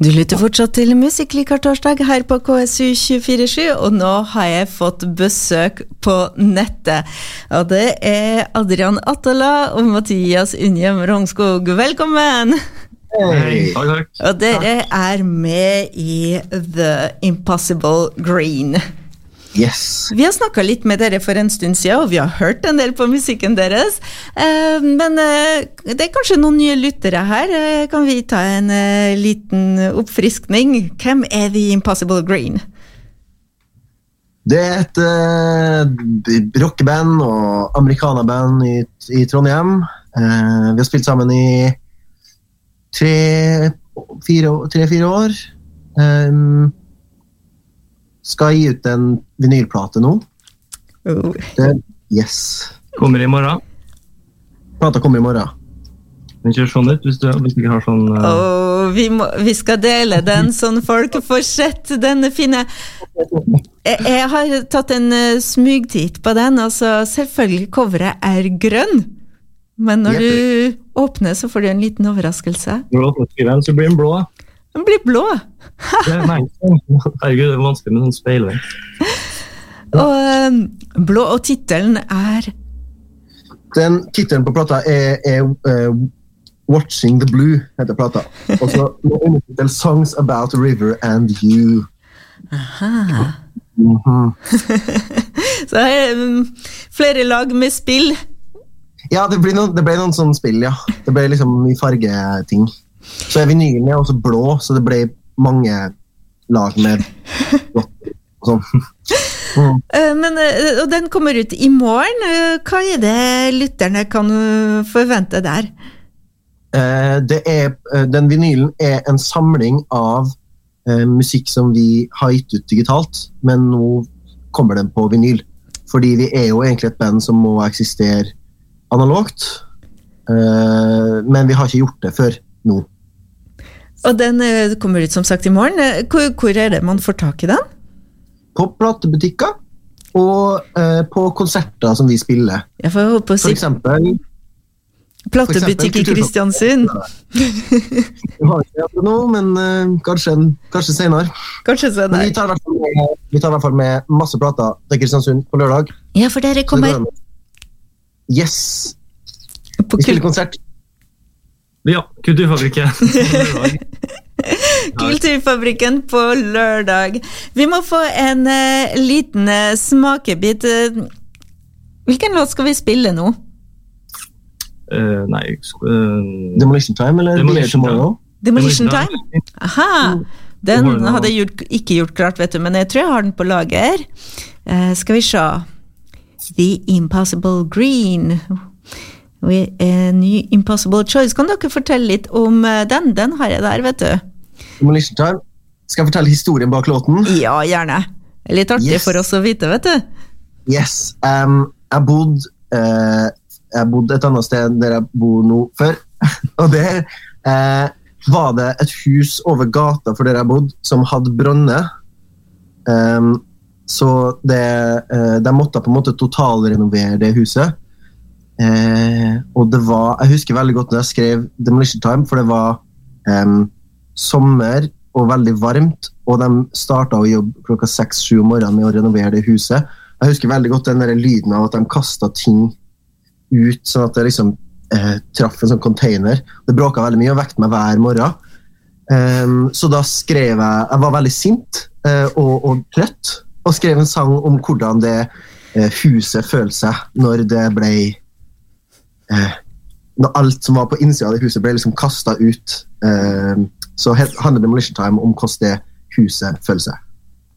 Du lytter fortsatt til Musikklikar torsdag her på KSU247, og nå har jeg fått besøk på nettet. Og det er Adrian Attala og Mathias Unnhjem Rognskog. Velkommen! Hei. Takk, takk. Og dere er med i The Impossible Green. Yes. Vi har snakka litt med dere for en stund siden, og vi har hørt en del på musikken deres. Eh, Men eh, det er kanskje noen nye lyttere her. Eh, Kan vi ta en liten oppfriskning? Hvem er The Impossible Green? Det er et uh, rockeband og amerikanerband i, i Trondheim. Uh, vi har spilt sammen i tre-fire tre, år. Um, skal gi ut en vinylplate nå. Oh. Det, yes. Kommer i morgen. Plata kommer i morgen. Den ser sånn ut hvis du, hvis du ikke har sånn uh... oh, vi, må, vi skal dele den, sånn folk får sett denne fine jeg, jeg har tatt en uh, smugtitt på den, altså selvfølgelig coveret er grønn. Men når du åpner, så får du en liten overraskelse. Når du åpner skriven, så blir den blå. Den blir blå. Nei, Herregud, det er vanskelig med sånn speilvegg. Og um, blå, og tittelen er Den Tittelen på plata er, er uh, 'Watching the Blue'. heter plata. Og så undertittel 'Songs About a River and You'. Aha. Mhm. Så her er um, flere lag med spill. Ja, det, ble, noen, det ble noen sånne spill, ja. Det ble liksom i fargeting. Så er vinylen er også blå, så det ble mange lag med blått sånn. Mm. Uh, men, uh, og den kommer ut i morgen. Uh, hva er det lytterne kan forvente der? Eh, det er, eh, den vinylen er en samling av eh, musikk som vi har gitt ut digitalt, men nå kommer den på vinyl. Fordi vi er jo egentlig et band som må eksistere analogt. Eh, men vi har ikke gjort det før nå. Og den uh, kommer ut som sagt i morgen. Uh, Hvor, hvor er det man får tak i den? På platebutikker og eh, på konserter som vi spiller. Jeg får håpe å For eksempel platebutikk i Kristiansund. Vi har ikke det nå, men uh, kanskje, kanskje senere. Kanskje senere. Tar, med, vi tar i hvert fall med masse plater til Kristiansund på lørdag. Ja, for dere kommer. Yes! på Vi spiller konsert. Ja, Kulturfabrikken. Kulturfabrikken på lørdag. Vi må få en uh, liten uh, smakebit. Eh, Hvilken låt skal vi spille nå? Uh, nei Demolition Time eller Demolition Dear Tomorrow? Demolition Time? Aha! Den Det var noe- hadde jeg gjort, ikke gjort klart, vet du, men jeg tror jeg har den på lager. Eh, skal vi se. The Impossible Green. Ny Impossible Choice. Kan dere fortelle litt om eh, den? Den har jeg der, vet du. Skal jeg fortelle historien bak låten? Ja, gjerne. Er Litt artig Yes. for oss å vite, vet du. Yes. Um, jeg bodde uh, Jeg bodde et annet sted der jeg bor nå før. Og der uh, var det et hus over gata for der jeg bodde, som hadde brønner. Um, så det, uh, de måtte på en måte totalrenovere det huset. Eh, og det var Jeg husker veldig godt når jeg skrev Demolition Time, for det var eh, sommer og veldig varmt, og de starta å jobbe klokka seks-sju om morgenen med å renovere det huset. Jeg husker veldig godt den der lyden av at de kasta ting ut, sånn at det liksom eh, traff en sånn container. Det bråka veldig mye og vekket meg hver morgen. Em, så da skrev jeg Jeg var veldig sint eh, og, og trøtt, og skrev en sang om hvordan det eh, huset følte seg når det ble eh, Når alt som var på innsida av det huset, ble liksom kasta ut. Eh, så handler Demolition Time om hvordan det huset føler seg.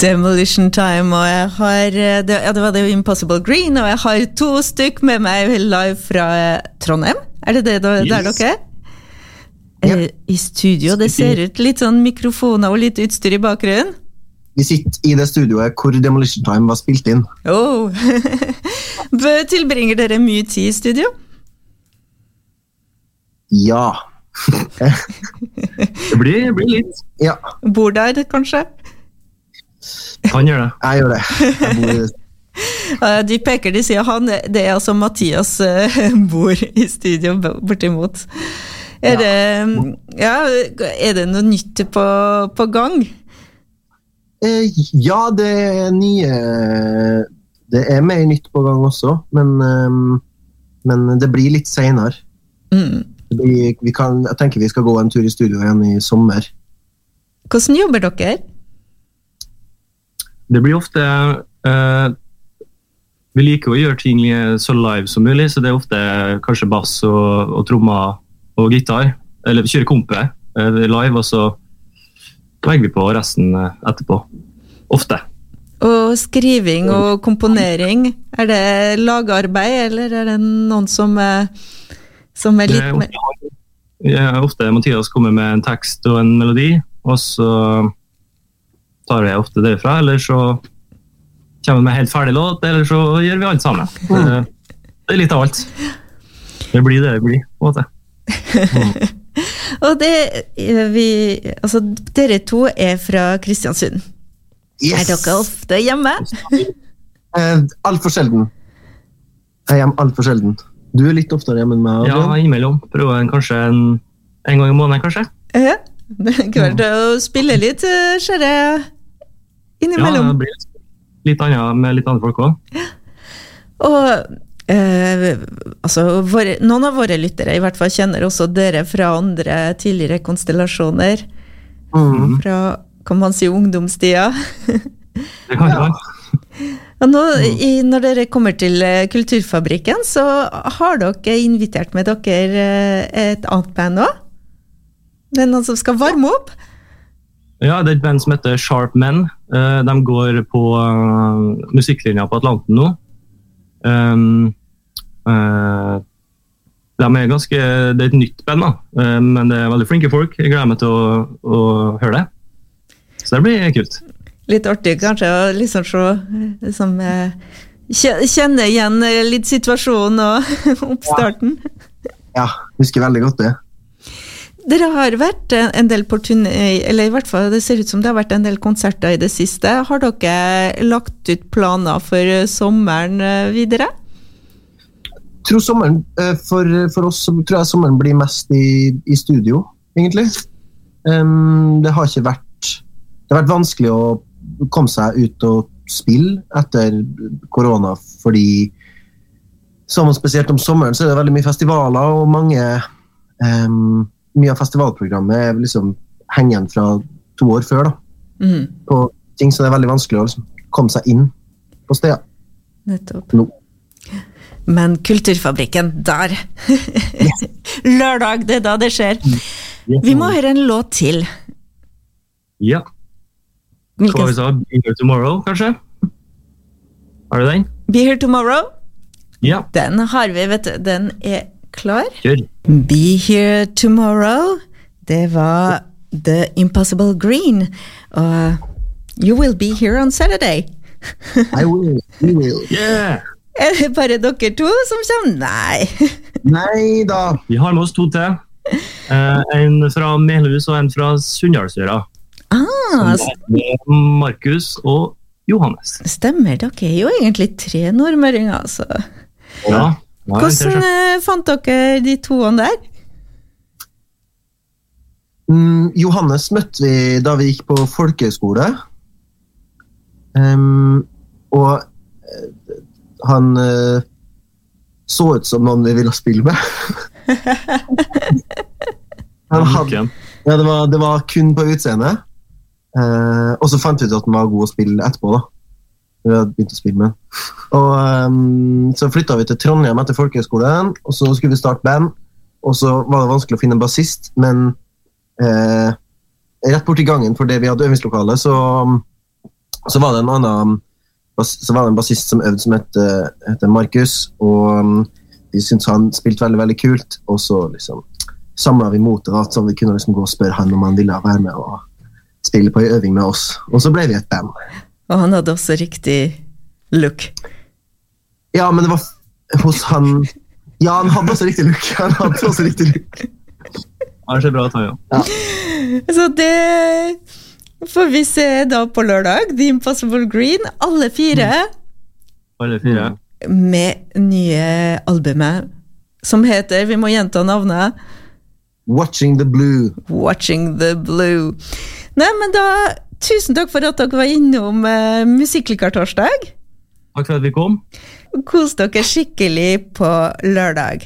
Demolition Time, og jeg har eh, det, Ja, det var det Impossible Green, og jeg har to stykk med meg live fra eh, Trondheim. Er det det da- der dere er? Yeah. I studio. Det ser ut litt sånn mikrofoner og litt utstyr i bakgrunnen. Vi sitter i det studioet hvor Demolition Time var spilt inn. Oh. Tilbringer dere mye tid i studio? Ja. Det blir, blir litt. ja, Bor der, kanskje? Han gjør det. jeg gjør det. Jeg bor i. Eh, De peker, de sier han. Det er altså Mathias eh, bor i studio bortimot. Er det, ja, er det noe nytt på, på gang? Eh, ja, det er nye Det er mer nytt på gang også, men, ehm, men det blir litt seinere. Mm. Jeg tenker vi skal gå en tur i studio igjen i sommer. Hvordan jobber dere? Det blir ofte eh, Vi liker å gjøre ting så live som mulig, så det er ofte kanskje bass og, og trommer og gitar. Eller vi kjører kompe eh, live, og så legger vi på resten eh, etterpå. Ofte. Og skriving og komponering, er det lagarbeid, eller er det noen som, som er litt mer ja, Ofte Mathias kommer med en tekst og en melodi, og så tar jeg ofte derfra. Eller så kommer vi med helt ferdig låt, eller så gjør vi alt sammen. Det, det er litt av alt. Det blir det det blir, på en måte. og det vi Altså, dere to er fra Kristiansund. Yes. Er dere ofte hjemme? eh, Altfor sjelden. Jeg er hjemme altfor sjelden. Du er litt oftere hjemme enn meg? Ja, innimellom. Prøver en, kanskje en, en gang i måneden, kanskje. Ja. Det er klart å spille litt, ser jeg innimellom. Ja, det blir litt annet med litt andre folk òg. Og eh, altså, våre, noen av våre lyttere i hvert fall kjenner også dere fra andre tidligere konstellasjoner. Mm. Fra, kan man si, ungdomstida. det kan ja. Nå, i, når dere kommer til Kulturfabrikken, så har dere invitert med dere et annet band òg? Det er noen som skal varme opp? Ja, det er et band som heter Sharp Men. Uh, de går på musikklinja på Atlanten nå. Um, de er ganske, det er et nytt band, da. men det er veldig flinke folk. Jeg gleder meg til å, å høre det. Så det blir kult. Litt artig kanskje å liksom se liksom, Kjenne igjen litt situasjonen og oppstarten. Ja, husker veldig godt det. Dere har vært en del på turné, eller i hvert fall det ser ut som det har vært en del konserter i det siste. Har dere lagt ut planer for sommeren videre? Jeg tror sommeren, for, for oss tror jeg sommeren blir mest i, i studio, egentlig. Um, det har ikke vært Det har vært vanskelig å komme seg ut og spille etter korona, fordi som spesielt om sommeren så er det veldig mye festivaler og mange um, mye av festivalprogrammet er liksom hengende fra to år før. da. Mm. På ting som det er veldig vanskelig å liksom komme seg inn på steder. Nettopp. Nå. Men Kulturfabrikken, der! Yes. Lørdag, det er da det skjer. Yes. Vi må høre en låt til. Ja. Hva vi sa Be Here Tomorrow, kanskje? Har du den? Be Here Tomorrow? Ja. Den har vi, vet du. Den er klar? Kjør. Be Here Tomorrow. Det var The Impossible Green. Og You Will Be Here on Saturday. I will. You will. Yeah! Er det bare dere to som kommer? Nei. Nei da. Vi har med oss to til. Eh, en fra Melhus og en fra Sunndalsøra. Ah, Markus og Johannes. Stemmer. Dere er jo egentlig tre nordmøringer, altså. Ja. Hvordan uh, fant dere de toene der? Mm, Johannes møtte vi da vi gikk på folkehøyskole. Um, og uh, han uh, så ut som noen vi ville spille med. hadde, ja, det, var, det, var, kun på utseendet. Og så fant vi ut at den var god å spille etterpå. da vi hadde begynt å spille med. Og um, Så flytta vi til Trondheim etter folkehøgskolen, og så skulle vi starte band. Og så var det vanskelig å finne en bassist, men uh, rett borti gangen for det vi hadde øvingslokale, så, så var det en annen så var det en bassist som øvde, som heter, het Markus. Og um, vi syntes han spilte veldig veldig kult, og så liksom samla vi motet det, så vi kunne liksom gå og spørre han om han ville være med og spille på ei øving med oss. Og så ble vi et band. Og han hadde også riktig look. Ja, men det var hos han Ja, han hadde også riktig look. Han hadde også riktig look. Det ser bra ut, ja. Så det får vi se da på lørdag. The Impossible Green, alle fire. Mm. Alle fire. Med nye albumet som heter Vi må gjenta navnet. 'Watching the Blue'. Watching the Blue. Nei, men da Tusen takk for at dere var innom eh, Musikklikartorsdag. Takk for at vi kom. Kos dere skikkelig på lørdag.